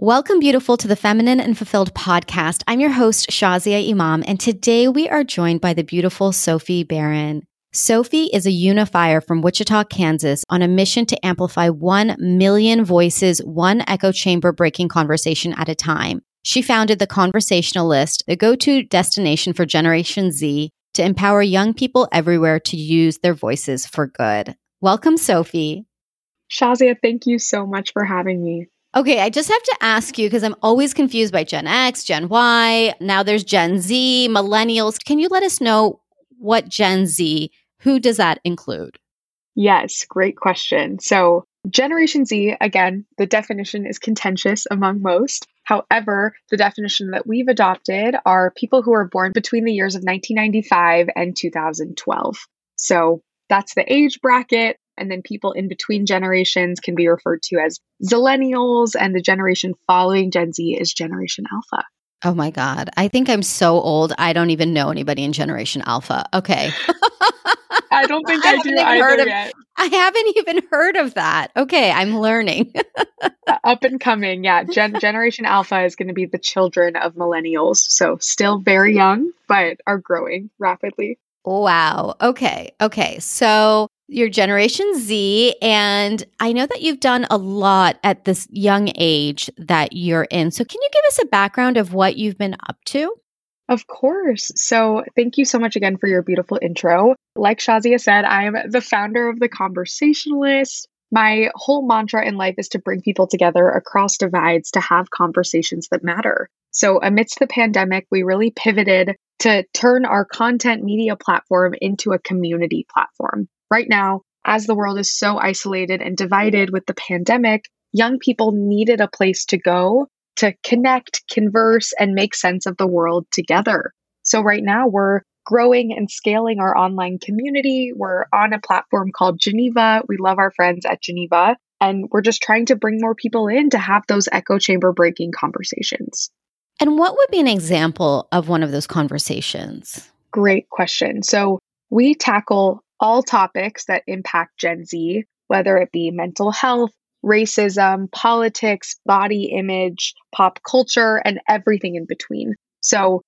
Welcome, beautiful, to the Feminine and Fulfilled podcast. I'm your host, Shazia Imam, and today we are joined by the beautiful Sophie Beren. Sophie is a unifier from Wichita, Kansas, on a mission to amplify 1 million voices, one echo chamber breaking conversation at a time. She founded the Conversationalist, the go to destination for Generation Z, to empower young people everywhere to use their voices for good. Welcome, Sophie. Shazia, thank you so much for having me. Okay, I just have to ask you because I'm always confused by Gen X, Gen Y, now there's Gen Z, millennials. Can you let us know what Gen Z, who does that include? Yes, great question. So, Generation Z, again, the definition is contentious among most. However, the definition that we've adopted are people who are born between the years of 1995 and 2012. So, that's the age bracket. And then people in between generations can be referred to as Zillennials, and the generation following Gen Z is Generation Alpha. Oh my God. I think I'm so old. I don't even know anybody in Generation Alpha. Okay. I don't think I, I do either of, yet. I haven't even heard of that. Okay, I'm learning. Uh, up and coming, yeah. Gen- Generation Alpha is going to be the children of millennials. So still very young, but are growing rapidly. Wow. Okay. Okay. So you're Generation Z, and I know that you've done a lot at this young age that you're in. So, can you give us a background of what you've been up to? Of course. So, thank you so much again for your beautiful intro. Like Shazia said, I'm the founder of The Conversationalist. My whole mantra in life is to bring people together across divides to have conversations that matter. So, amidst the pandemic, we really pivoted to turn our content media platform into a community platform. Right now, as the world is so isolated and divided with the pandemic, young people needed a place to go to connect, converse, and make sense of the world together. So, right now, we're growing and scaling our online community. We're on a platform called Geneva. We love our friends at Geneva. And we're just trying to bring more people in to have those echo chamber breaking conversations. And what would be an example of one of those conversations? Great question. So, we tackle all topics that impact Gen Z, whether it be mental health, racism, politics, body image, pop culture, and everything in between. So,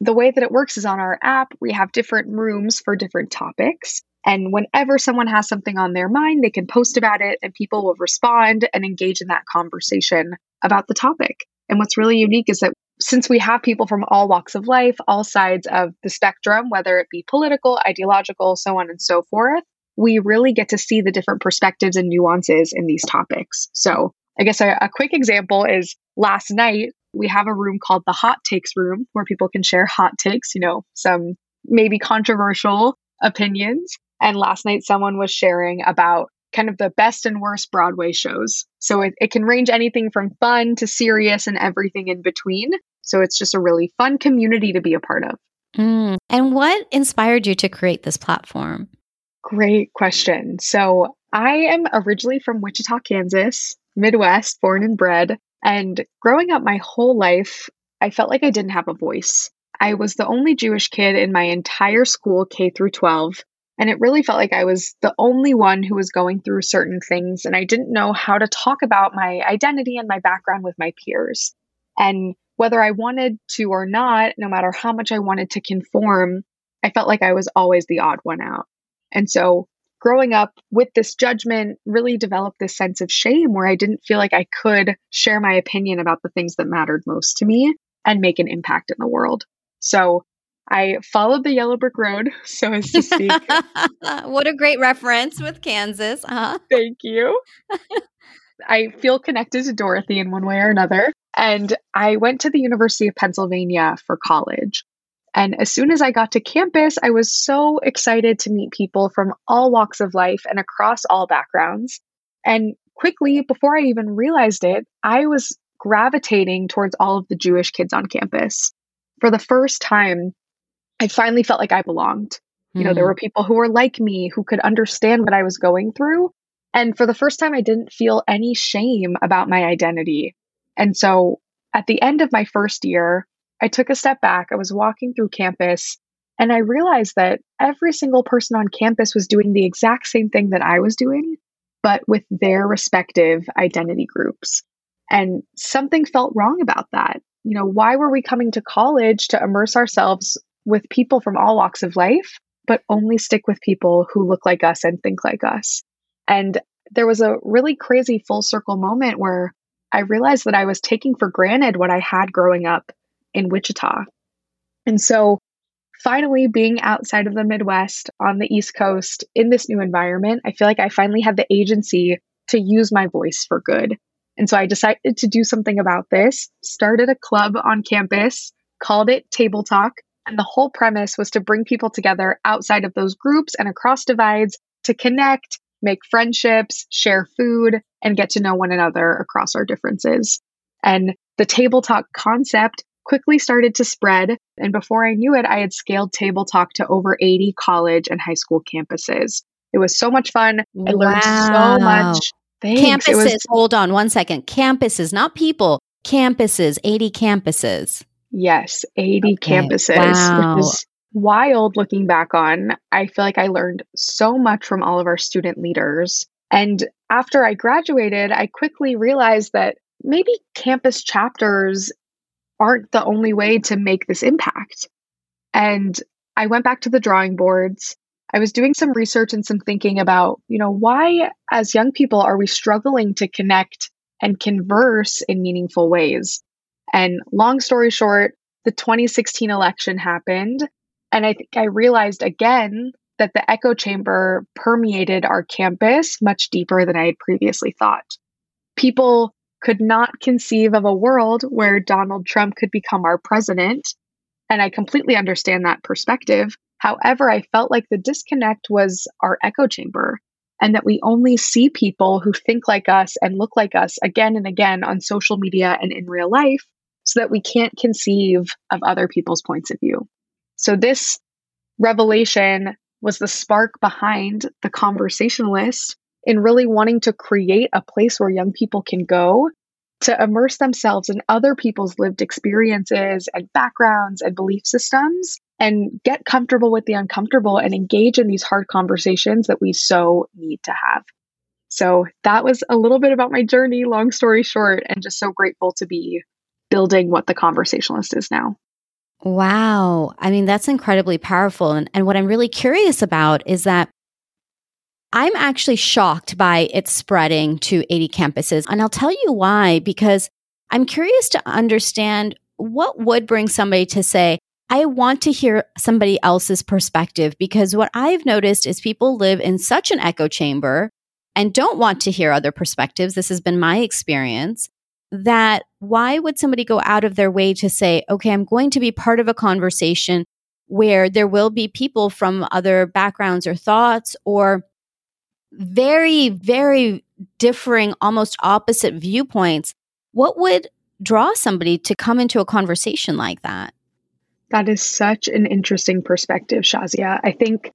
the way that it works is on our app, we have different rooms for different topics. And whenever someone has something on their mind, they can post about it and people will respond and engage in that conversation about the topic. And what's really unique is that since we have people from all walks of life, all sides of the spectrum, whether it be political, ideological, so on and so forth, we really get to see the different perspectives and nuances in these topics. So, I guess a, a quick example is last night, we have a room called the Hot Takes Room where people can share hot takes, you know, some maybe controversial opinions. And last night, someone was sharing about kind of the best and worst Broadway shows. So it, it can range anything from fun to serious and everything in between. So it's just a really fun community to be a part of. Mm. And what inspired you to create this platform? Great question. So I am originally from Wichita, Kansas, Midwest, born and bred. And growing up my whole life, I felt like I didn't have a voice. I was the only Jewish kid in my entire school, K through 12. And it really felt like I was the only one who was going through certain things. And I didn't know how to talk about my identity and my background with my peers. And whether I wanted to or not, no matter how much I wanted to conform, I felt like I was always the odd one out. And so growing up with this judgment really developed this sense of shame where I didn't feel like I could share my opinion about the things that mattered most to me and make an impact in the world. So I followed the yellow brick road, so as to speak. what a great reference with Kansas. huh Thank you. I feel connected to Dorothy in one way or another. And I went to the University of Pennsylvania for college. And as soon as I got to campus, I was so excited to meet people from all walks of life and across all backgrounds. And quickly, before I even realized it, I was gravitating towards all of the Jewish kids on campus. For the first time, I finally felt like I belonged. Mm-hmm. You know, there hmm. were people who were like me, who could understand what I was going through. And for the first time, I didn't feel any shame about my identity. And so at the end of my first year, I took a step back. I was walking through campus and I realized that every single person on campus was doing the exact same thing that I was doing, but with their respective identity groups. And something felt wrong about that. You know, why were we coming to college to immerse ourselves with people from all walks of life, but only stick with people who look like us and think like us? And there was a really crazy full circle moment where I realized that I was taking for granted what I had growing up in Wichita. And so finally being outside of the Midwest on the East Coast in this new environment, I feel like I finally had the agency to use my voice for good. And so I decided to do something about this, started a club on campus, called it Table Talk. And the whole premise was to bring people together outside of those groups and across divides to connect, make friendships, share food, and get to know one another across our differences. And the Table Talk concept quickly started to spread. And before I knew it, I had scaled Table Talk to over 80 college and high school campuses. It was so much fun. I learned so much. Thanks. Campuses, was- hold on one second. Campuses, not people, campuses, 80 campuses. Yes, 80 okay. campuses, wow. which is wild looking back on. I feel like I learned so much from all of our student leaders. And after I graduated, I quickly realized that maybe campus chapters aren't the only way to make this impact. And I went back to the drawing boards. I was doing some research and some thinking about, you know, why as young people are we struggling to connect and converse in meaningful ways? And long story short, the 2016 election happened. And I think I realized again that the echo chamber permeated our campus much deeper than I had previously thought. People could not conceive of a world where Donald Trump could become our president. And I completely understand that perspective. However, I felt like the disconnect was our echo chamber and that we only see people who think like us and look like us again and again on social media and in real life so that we can't conceive of other people's points of view. So, this revelation was the spark behind the conversationalist in really wanting to create a place where young people can go to immerse themselves in other people's lived experiences and backgrounds and belief systems and get comfortable with the uncomfortable and engage in these hard conversations that we so need to have. So that was a little bit about my journey, long story short, and just so grateful to be building what the conversationalist is now. Wow. I mean, that's incredibly powerful. And, and what I'm really curious about is that I'm actually shocked by it spreading to 80 campuses. And I'll tell you why, because I'm curious to understand what would bring somebody to say, I want to hear somebody else's perspective. Because what I've noticed is people live in such an echo chamber and don't want to hear other perspectives. This has been my experience. That why would somebody go out of their way to say, okay, I'm going to be part of a conversation where there will be people from other backgrounds or thoughts or very, very differing, almost opposite viewpoints, what would draw somebody to come into a conversation like that? That is such an interesting perspective, Shazia. I think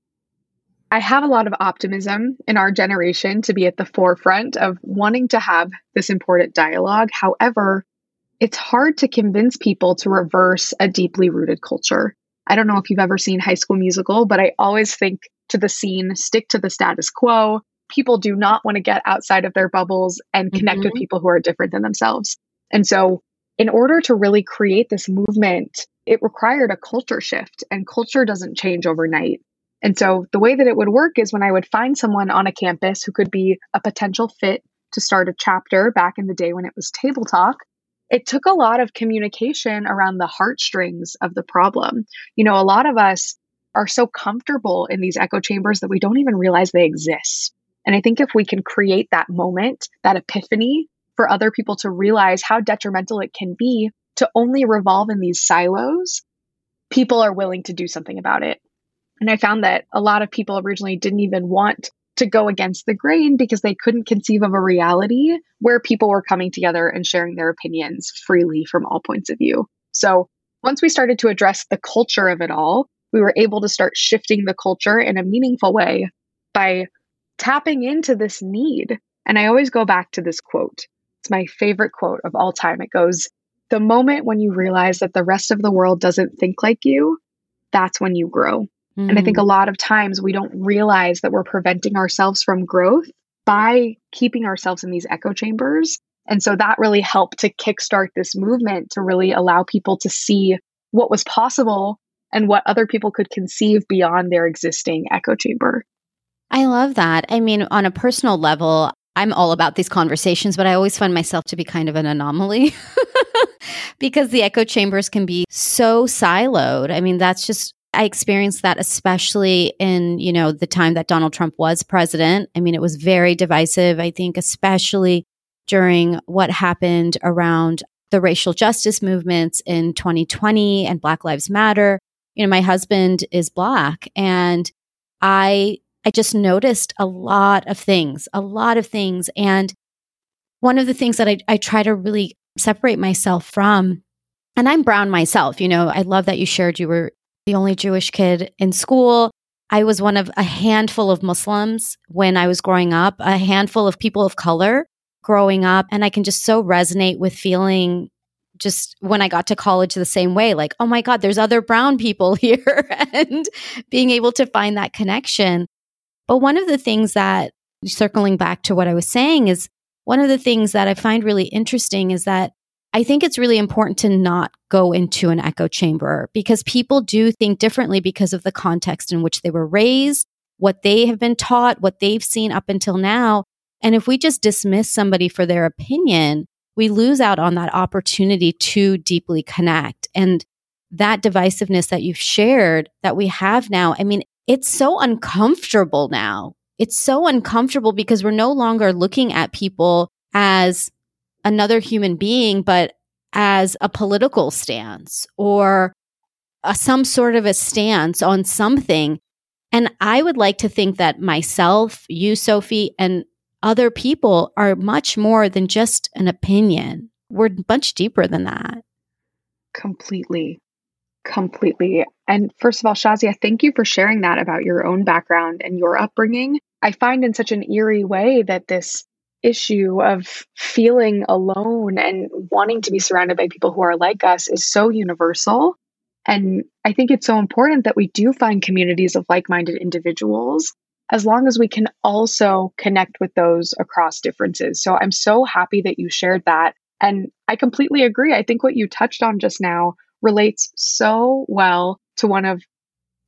I have a lot of optimism in our generation to be at the forefront of wanting to have this important dialogue. However, it's hard to convince people to reverse a deeply rooted culture. I don't know if you've ever seen High School Musical, but I always think to the scene, stick to the status quo. People do not want to get outside of their bubbles and connect mm-hmm. with people who are different than themselves. And so, in order to really create this movement, it required a culture shift, and culture doesn't change overnight. And so, the way that it would work is when I would find someone on a campus who could be a potential fit to start a chapter back in the day when it was table talk, it took a lot of communication around the heartstrings of the problem. You know, a lot of us are so comfortable in these echo chambers that we don't even realize they exist. And I think if we can create that moment, that epiphany for other people to realize how detrimental it can be to only revolve in these silos, people are willing to do something about it. And I found that a lot of people originally didn't even want to go against the grain because they couldn't conceive of a reality where people were coming together and sharing their opinions freely from all points of view. So once we started to address the culture of it all, we were able to start shifting the culture in a meaningful way by tapping into this need. And I always go back to this quote. It's my favorite quote of all time. It goes, The moment when you realize that the rest of the world doesn't think like you, that's when you grow. Mm-hmm. And I think a mm. lot of times we don't realize that we're preventing ourselves from growth by keeping ourselves in these echo chambers And so that really helped to kickstart this movement to really allow people to see what was possible and what other people could conceive beyond their existing echo chamber. I love that. I mean, on a personal level, I'm all about these conversations, but I always find myself to be kind of an anomaly because the echo chambers can be so siloed. I mean, that's just I experienced that especially in, you know, the time that Donald Trump was president. I mean, it was very divisive, I think, especially during what happened around the racial justice movements in 2020 and Black Lives Matter. You know, my husband is black and I I just noticed a lot of things, a lot of things. And one of the things that I, I try to really separate myself from, and I'm brown myself, you know, I love that you shared you were the only Jewish kid in school. I was one of a handful of Muslims when I was growing up, a handful of people of color growing up. And I can just so resonate with feeling just when I got to college the same way like, oh my God, there's other brown people here and being able to find that connection. But one of the things that, circling back to what I was saying, is one of the things that I find really interesting is that I think it's really important to not go into an echo chamber because people do think differently because of the context in which they were raised, what they have been taught, what they've seen up until now. And if we just dismiss somebody for their opinion, we lose out on that opportunity to deeply connect. And that divisiveness that you've shared that we have now, I mean, it's so uncomfortable now. It's so uncomfortable because we're no longer looking at people as another human being, but as a political stance or a, some sort of a stance on something. And I would like to think that myself, you, Sophie, and other people are much more than just an opinion. We're much deeper than that. Completely. Completely. And first of all, Shazia, thank you for sharing that about your own background and your upbringing. I find in such an eerie way that this issue of feeling alone and wanting to be surrounded by people who are like us is so universal. And I think it's so important that we do find communities of like minded individuals as long as we can also connect with those across differences. So I'm so happy that you shared that. And I completely agree. I think what you touched on just now relates so well to one of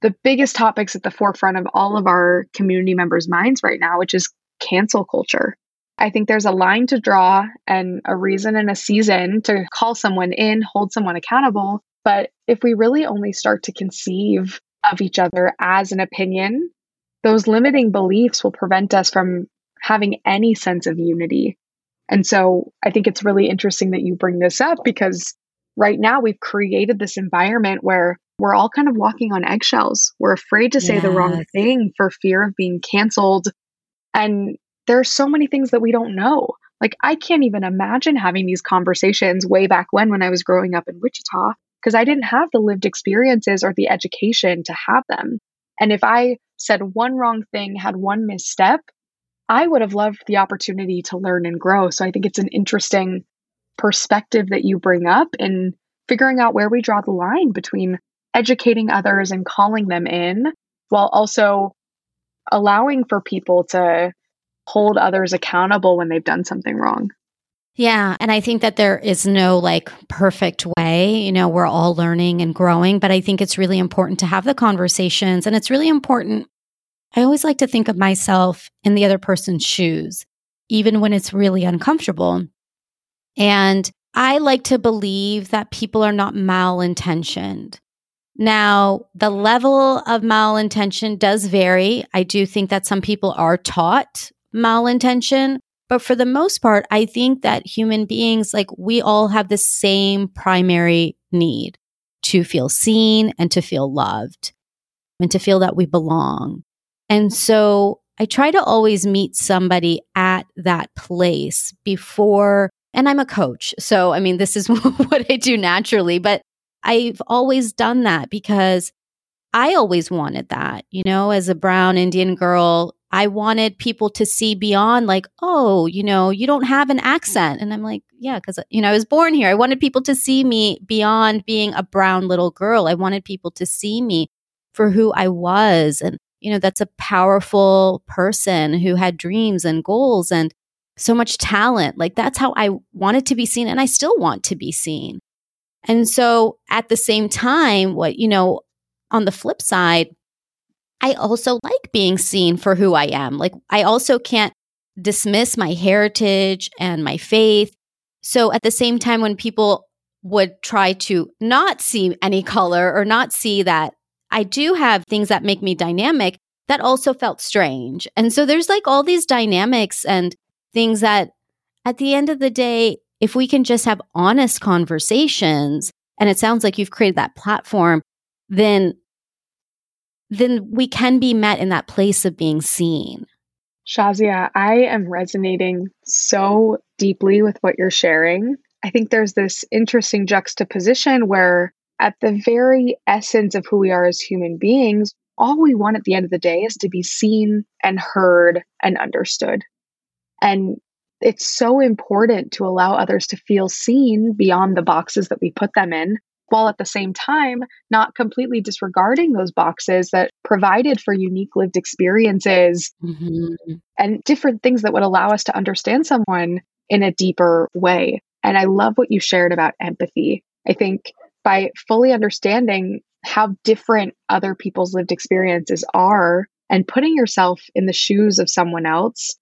the biggest topics at the forefront of all of our community members' minds right now, which is cancel culture. I think there's a line to draw and a reason and a season to call someone in, hold someone accountable. But if we really only start to conceive of each other as an opinion, those limiting beliefs will prevent us from having any sense of unity. And so I think it's really interesting that you bring this up because right now we've created this environment where we're all kind of walking on eggshells. We're afraid to say yes. the wrong thing for fear of being canceled. And there are so many things that we don't know. Like, I can't even imagine having these conversations way back when, when I was growing up in Wichita, because I didn't have the lived experiences or the education to have them. And if I said one wrong thing, had one misstep, I would have loved the opportunity to learn and grow. So I think it's an interesting perspective that you bring up in figuring out where we draw the line between educating others and calling them in while also allowing for people to hold others accountable when they've done something wrong. Yeah. And I think that there is no like perfect way. You know, we're all learning and growing, but I think it's really important to have the conversations. And it's really important. I always like to think of myself in the other person's shoes, even when it's really uncomfortable. And I like to believe that people are not malintentioned. Now, the level of malintention does vary. I do think that some people are taught malintention, but for the most part, I think that human beings, like we all have the same primary need to feel seen and to feel loved and to feel that we belong. And so I try to always meet somebody at that place before and I'm a coach. So, I mean, this is what I do naturally, but I've always done that because I always wanted that. You know, as a brown Indian girl, I wanted people to see beyond, like, oh, you know, you don't have an accent. And I'm like, yeah, because, you know, I was born here. I wanted people to see me beyond being a brown little girl. I wanted people to see me for who I was. And, you know, that's a powerful person who had dreams and goals. And so much talent. Like that's how I wanted to be seen and I still want to be seen. And so at the same time, what, you know, on the flip side, I also like being seen for who I am. Like I also can't dismiss my heritage and my faith. So at the same time, when people would try to not see any color or not see that I do have things that make me dynamic, that also felt strange. And so there's like all these dynamics and things that at the end of the day, if we can just have honest conversations, and it sounds like you've created that platform, then then we can be met in that place of being seen. Shazia, I am resonating so deeply with what you're sharing. I think there's this interesting juxtaposition where, at the very essence of who we are as human beings, all we want at the end of the day is to be seen and heard and understood. And it's so important to allow others to feel seen beyond the boxes that we put them in, while at the same time not completely disregarding those boxes that provided for unique lived experiences mm-hmm. and different things that would allow us to understand someone in a deeper way. And I love what you shared about empathy. I think by fully understanding how different other people's lived experiences are and putting yourself in the shoes of someone else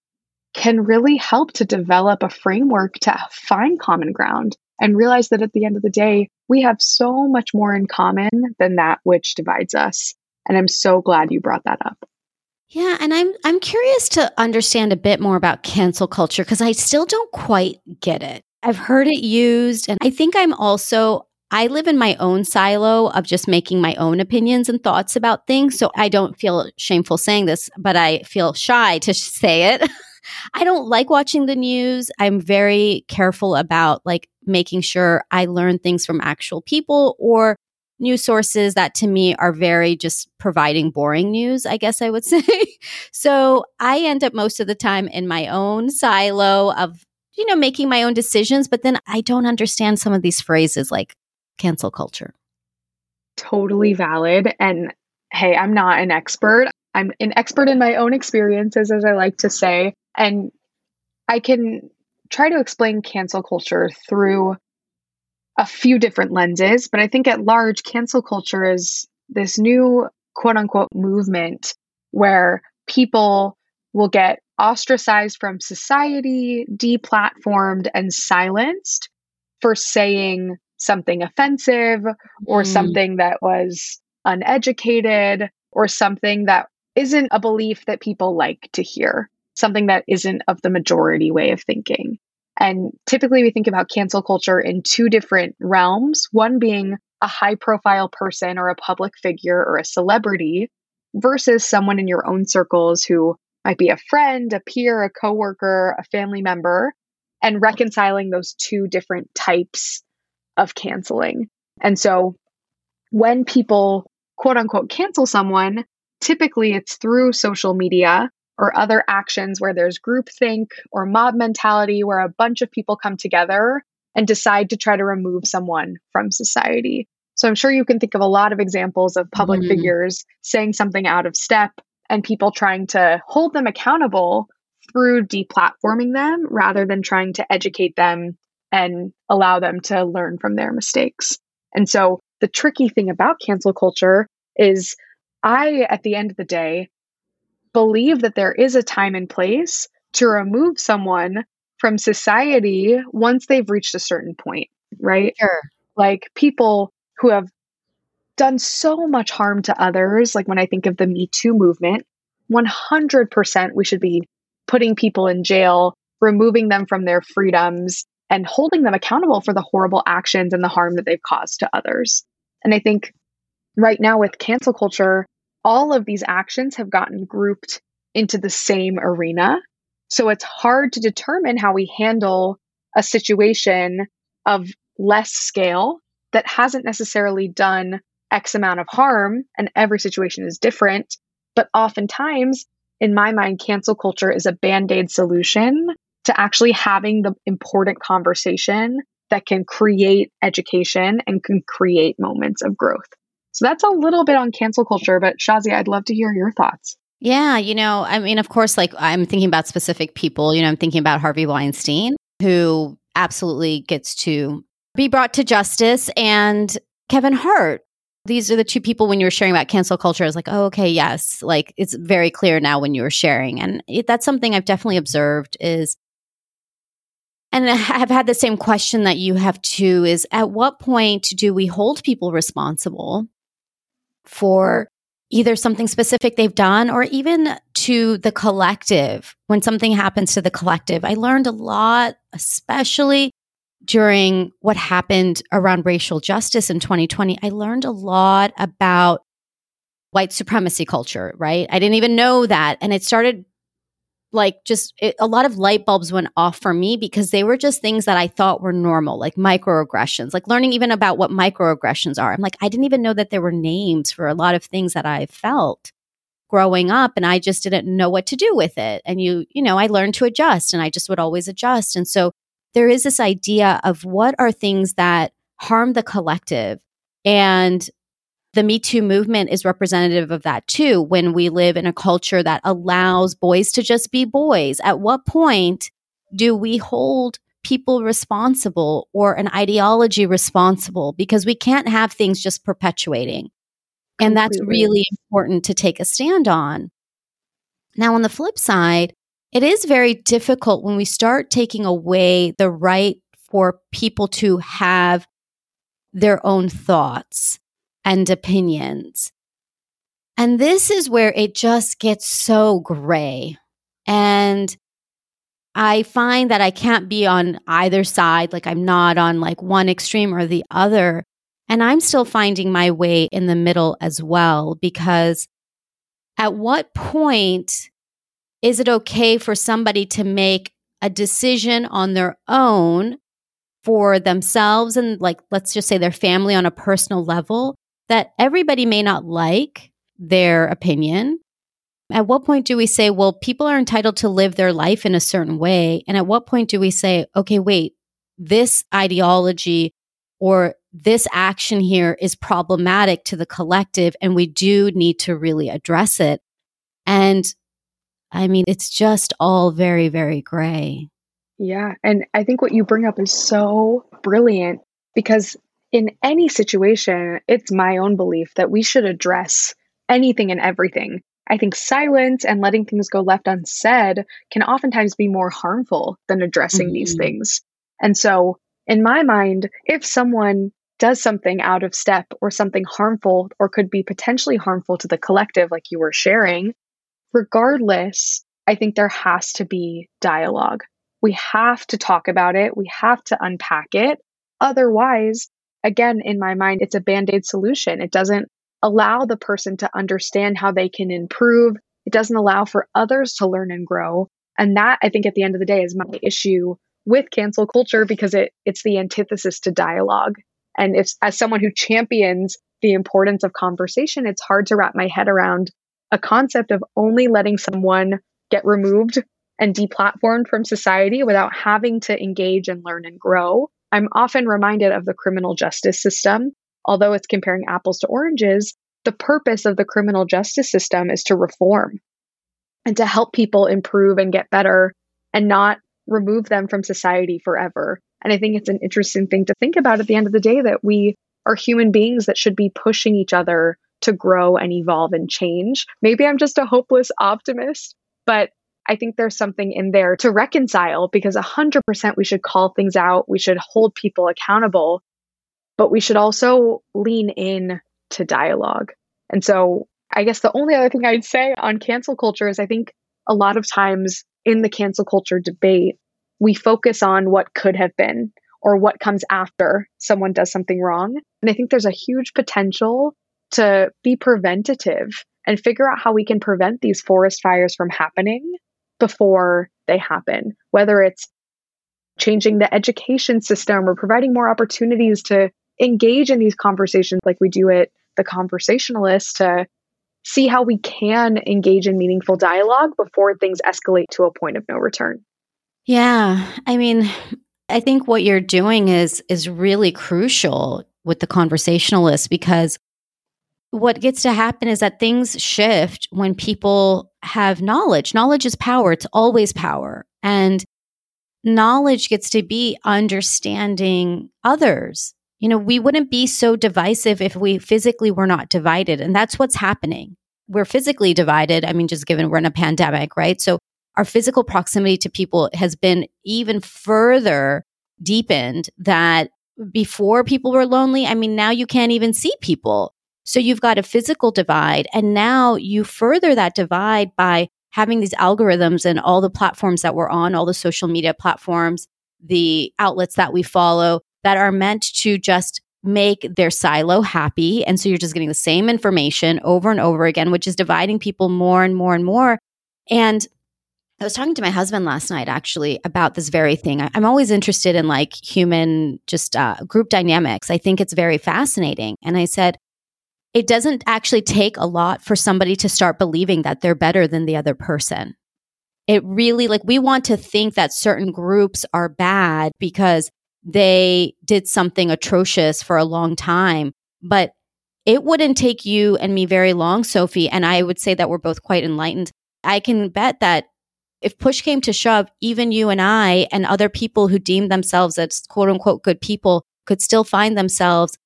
can really help to develop a framework to find common ground and realize that at the end of the day, we have so much more in common than that which divides us. And I'm so glad you brought that up. Yeah, and I'm I'm curious to understand a bit more about cancel culture because I still don't quite get it. I've heard it used and I think I'm also I live in my own silo of just making my own opinions and thoughts about things. So I don't feel shameful saying this, but I feel shy to say it. I don't like watching the news. I'm very careful about like making sure I learn things from actual people or news sources that to me are very just providing boring news, I guess I would say. so I end up most of the time in my own silo of, you know, making my own decisions, but then I don't understand some of these phrases like cancel culture. Totally valid. And hey, I'm not an expert. I'm an expert in my own experiences, as I like to say. And I can try to explain cancel culture through a few different lenses, but I think at large, cancel culture is this new quote unquote movement where people will get ostracized from society, deplatformed, and silenced for saying something offensive or mm. something that was uneducated or something that isn't a belief that people like to hear something that isn't of the majority way of thinking. And typically we think about cancel culture in two different realms one being a high profile person or a public figure or a celebrity versus someone in your own circles who might be a friend, a peer, a coworker, a family member, and reconciling those two different types of canceling. And so when people quote unquote cancel someone, typically it's through social media or other actions where there's groupthink or mob mentality where a bunch of people come together and decide to try to remove someone from society. So I'm sure you can think of a lot of examples of public mm. figures saying something out of step and people trying to hold them accountable through deplatforming them rather than trying to educate them and allow them to learn from their mistakes. And so the tricky thing about cancel culture is I, at the end of the day, believe that there is a time and place to remove someone from society once they've reached a certain point, right? Sure. Like people who have done so much harm to others, like when I think of the Me Too movement, 100% we should be putting people in jail, removing them from their freedoms, and holding them accountable for the horrible actions and the harm that they've caused to others. And I think right now with cancel culture, all of these actions have gotten grouped into the same arena. So it's hard to determine how we handle a situation of less scale that hasn't necessarily done X amount of harm, and every situation is different. But oftentimes, in my mind, cancel culture is a band aid solution to actually having the important conversation that can create education and can create moments of growth. So that's a little bit on cancel culture, but Shazi, I'd love to hear your thoughts. Yeah, you know, I mean, of course, like I'm thinking about specific people. You know, I'm thinking about Harvey Weinstein, who absolutely gets to be brought to justice, and Kevin Hart. These are the two people when you were sharing about cancel culture. I was like, oh, okay, yes. Like it's very clear now when you were sharing. And it, that's something I've definitely observed is, and I've had the same question that you have too is at what point do we hold people responsible for either something specific they've done or even to the collective. When something happens to the collective, I learned a lot, especially during what happened around racial justice in 2020. I learned a lot about white supremacy culture, right? I didn't even know that. And it started like just it, a lot of light bulbs went off for me because they were just things that I thought were normal, like microaggressions, like learning even about what microaggressions are. I'm like, I didn't even know that there were names for a lot of things that I felt growing up and I just didn't know what to do with it. And you, you know, I learned to adjust and I just would always adjust. And so there is this idea of what are things that harm the collective and the Me Too movement is representative of that too. When we live in a culture that allows boys to just be boys, at what point do we hold people responsible or an ideology responsible? Because we can't have things just perpetuating. And that's really important to take a stand on. Now, on the flip side, it is very difficult when we start taking away the right for people to have their own thoughts and opinions. And this is where it just gets so gray. And I find that I can't be on either side. Like I'm not on like one extreme or the other. And I'm still finding my way in the middle as well, because at what point is it okay for somebody to make a decision on their own for themselves and like, let's just say their family on a personal level that everybody may not like their opinion. At what point do we say, well, people are entitled to live their life in a certain way? And at what point do we say, okay, wait, this ideology or this action here is problematic to the collective and we do need to really address it? And I mean, it's just all very, very gray. Yeah. And I think what you bring up is so brilliant because in any situation, it's my own belief that we should address anything and everything. I think silence and letting things go left unsaid can oftentimes be more harmful than addressing mm-hmm. these things. And so, in my mind, if someone does something out of step or something harmful or could be potentially harmful to the collective, like you were sharing, regardless, I think there has to be dialogue. We have to talk about it, we have to unpack it. Otherwise, again, in my mind, it's a band aid solution. It doesn't allow the person to understand how they can improve. It doesn't allow for others to learn and grow. And that, I think, at the end of the day, is my issue with cancel culture because it it's the antithesis to dialogue. And if, as someone who champions the importance of conversation, it's hard to wrap my head around a concept of only letting someone get removed and deplatformed from society without having to engage and learn and grow. I'm often reminded of the criminal justice system. Although it's comparing apples to oranges, the purpose of the criminal justice system is to reform and to help people improve and get better and not remove them from society forever. And I think it's an interesting thing to think about at the end of the day that we are human beings that should be pushing each other to grow and evolve and change. Maybe I'm just a hopeless optimist, but I think there's something in there to reconcile because 100% we should call things out. We should hold people accountable, but we should also lean in to dialogue. And so I guess the only other thing I'd say on cancel culture is I think a lot of times in the cancel culture debate, we focus on what could have been or what comes after someone does something wrong. And I think there's a huge potential to be preventative and figure out how we can prevent these forest fires from happening before they happen, whether it's changing the education system or providing more opportunities to engage in these conversations like we do at the conversationalist to see how we can engage in meaningful dialogue before things escalate to a point of no return. Yeah, I mean, I think what you're doing is is really crucial with the conversationalist because what gets to happen is that things shift when people have knowledge. Knowledge is power, it's always power. And knowledge gets to be understanding others. You know, we wouldn't be so divisive if we physically were not divided. And that's what's happening. We're physically divided. I mean, just given we're in a pandemic, right? So our physical proximity to people has been even further deepened that before people were lonely. I mean, now you can't even see people. So you've got a physical divide. And now you further that divide by having these algorithms and all the platforms that we're on, all the social media platforms, the outlets that we follow that are meant to just make their silo happy. And so you're just getting the same information over and over again, which is dividing people more and more and more. And I was talking to my husband last night actually about this very thing. I, am always interested in like human just uh, group dynamics. I think it's very fascinating. And I said, it doesn't actually take a lot for somebody to start believing that they're better than the other person. It really, like, we want to think that certain groups are bad because they did something atrocious for a long time. But it wouldn't take you and me very long, Sophie. And I would say that we're both quite enlightened. I can bet that if push came to shove, even you and I and other people who deem themselves as quote unquote good people could still find themselves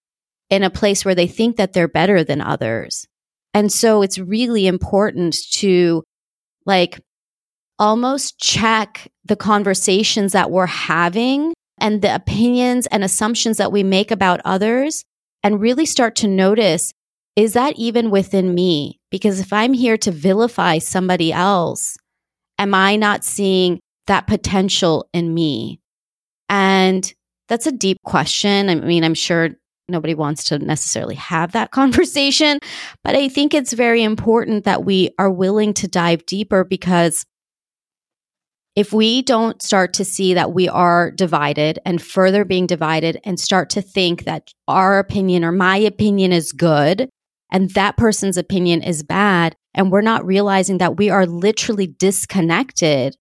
in a place where they think that they're better than others. And so it's really important to like almost check the conversations that we're having and the opinions and assumptions that we make about others and really start to notice is that even within me? Because if I'm here to vilify somebody else, am I not seeing that potential in me? And that's a deep question. I mean, I'm sure nobody wants to necessarily have that conversation. But I think it's very important that we are willing to dive deeper because if we don't start to see that we are divided and further being divided and start to think that our opinion or my opinion is good and that person's opinion is bad, and we're not realizing that we are literally disconnected,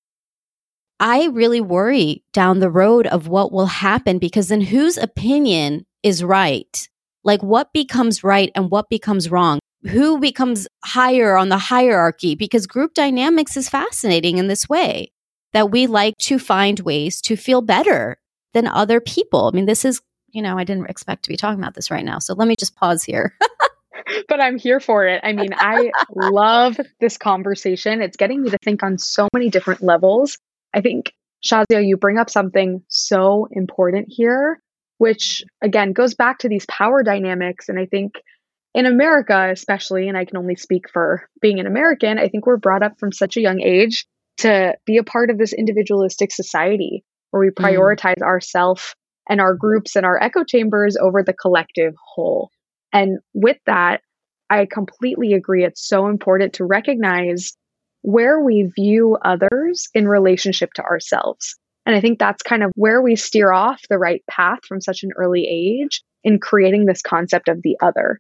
I really worry down the road of what will happen because then whose opinion is right? Like what becomes right and what becomes wrong? Who becomes higher on the hierarchy? Because group dynamics is fascinating in this way that we like to find ways to feel better than other people. I mean, this is, you know, I didn't expect to be talking about this right now. So let me just pause here. but I'm here for it. I mean, I love this conversation. It's getting me to think on so many different levels. I think, Shazia, you bring up something so important here which again goes back to these power dynamics. And I think in America, especially, and I can only speak for being an American, I think we're brought up from such a young age to be a part of this individualistic society where we mm. prioritize mm. ourself and our groups and our echo chambers over the collective whole. And with that, I completely agree. It's so important to recognize where we view others in relationship to ourselves. And I think that's kind of where we steer off the right path from such an early age in creating this concept of the other.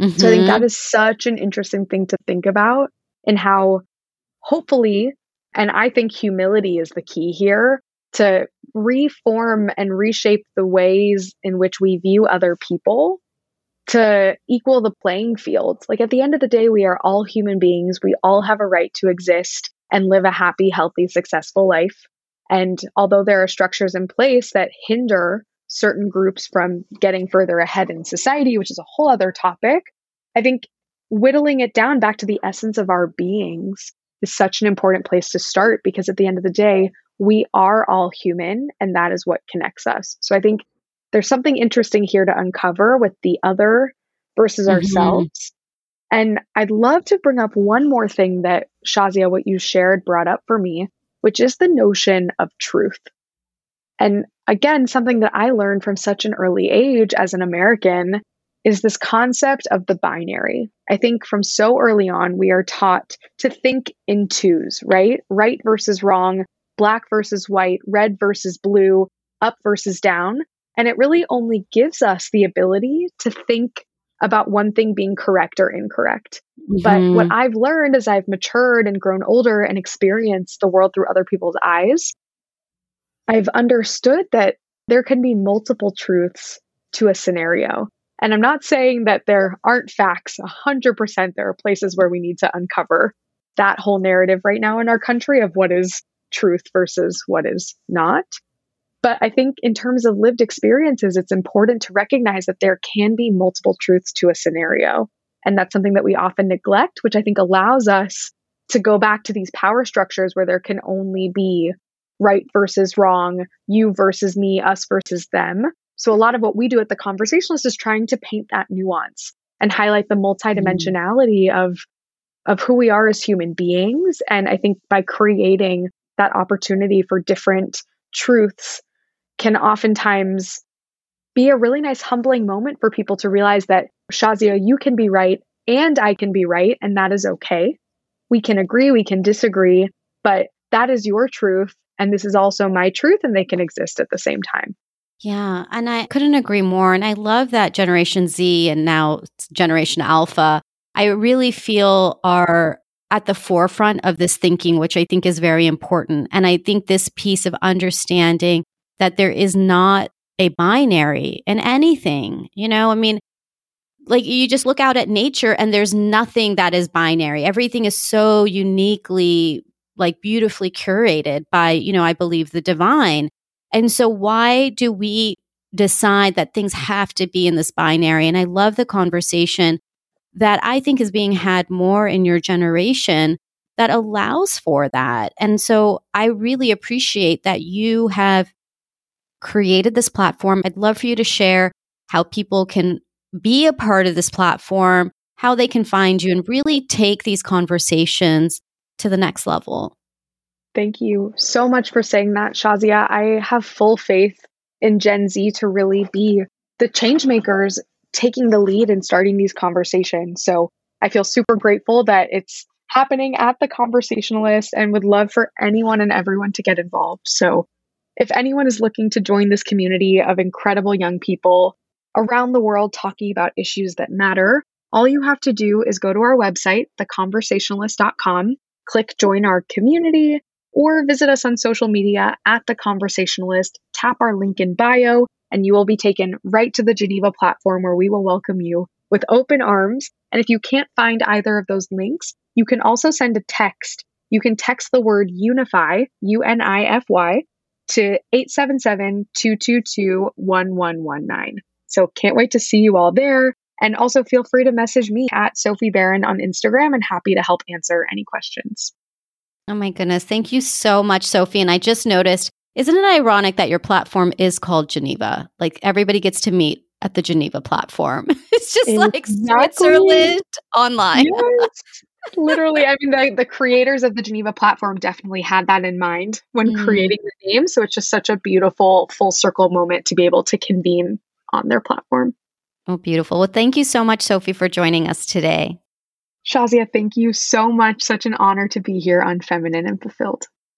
Mm-hmm. So I think that mm-hmm. such an interesting thing to think about and how hopefully, and I think humility is the key here to reform and reshape the ways in which we view other people to equal the playing field. Like at the end of the day, we are all human beings. We all have a right to exist and live a happy, healthy, successful life. And although there are structures in place that hinder certain groups from getting further ahead in society, which is a whole other topic, I think whittling it down back to the essence of our beings is such an important place to start because at the end of the day, we are all human and that is what connects us. So I think there's something interesting here to uncover with the other versus mm-hmm. ourselves. And I'd love to bring up one more thing that Shazia, what you shared, brought up for me, which is the notion of truth. And again, something that I learned from such an early age as an American is this concept of the binary. I think from so early on, we are taught to think in twos, right? Right versus wrong, black versus white, red versus blue, up versus down. And it really only gives us the ability to think about one thing being correct or incorrect. Mm-hmm. But what I've learned as I've matured and grown older and experienced the world through other people's eyes, I've understood that there can be multiple truths to a scenario. And I'm not saying that there aren't facts 100%. There are places where we need to uncover that whole narrative right now in our country of what is truth versus what is not. But I think in terms of lived experiences, it's important to recognize that there can be multiple truths to a scenario. And that's something that we often neglect, which I think allows us to go back to these power structures where there can only be right versus wrong, you versus me, us versus them. So a lot of what we do at the conversationalist is trying to paint that nuance and highlight the multidimensionality mm. of of who we are as human beings. And I think by creating that opportunity for different truths can oftentimes be a really nice humbling moment for people to realize that Shazia, you can be right and I can be right, and that is okay. We can agree, we can disagree, but that is your truth. And this is also my truth, and they can exist at the same time. Yeah. And I couldn't agree more. And I love that Generation Z and now Generation Alpha, I really feel are at the forefront of this thinking, which I think is very important. And I think this piece of understanding that there is not a binary in anything, you know, I mean, like you just look out at nature and there's nothing that is binary. Everything is so uniquely, like beautifully curated by, you know, I believe the divine. And so, why do we decide that things have to be in this binary? And I love the conversation that I think is being had more in your generation that allows for that. And so, I really appreciate that you have created this platform. I'd love for you to share how people can be a part of this platform, how they can find you, and really take these conversations to the next level. Thank you so much for saying that, Shazia. I have full faith in Gen Z to really be the change makers taking the lead and starting these conversations. So I feel super grateful that it's happening at the conversationalist and would love for anyone and everyone to get involved. So if anyone is looking to join this community of incredible young people around the world talking about issues that matter, all you have to do is go to our website, theconversationalist.com, click join our community, or visit us on social media at The Conversationalist, tap our link in bio, and you will be taken right to the Geneva platform where we will welcome you with open arms. And if you can't find either of those links, you can also send a text. You can text the word unify, U N I F Y, to 877 222 1119. So can't wait to see you all there. And also feel free to message me at Sophie Beren on Instagram and happy to help answer any questions. Oh my goodness. Thank you so much, Sophie. And I just noticed, isn't it ironic that your platform is called Geneva? Like everybody gets to meet at the Geneva platform. It's just exactly. like Switzerland online. Yes. Literally, I mean, the, the creators of the Geneva platform definitely had that in mind when mm. creating the name. So it's just such a beautiful full circle moment to be able to convene on their platform. Oh, beautiful. Well, thank you so much, Sophie, for joining us today. Shazia, thank you so much. Such an honor to be here on Feminine and Fulfilled.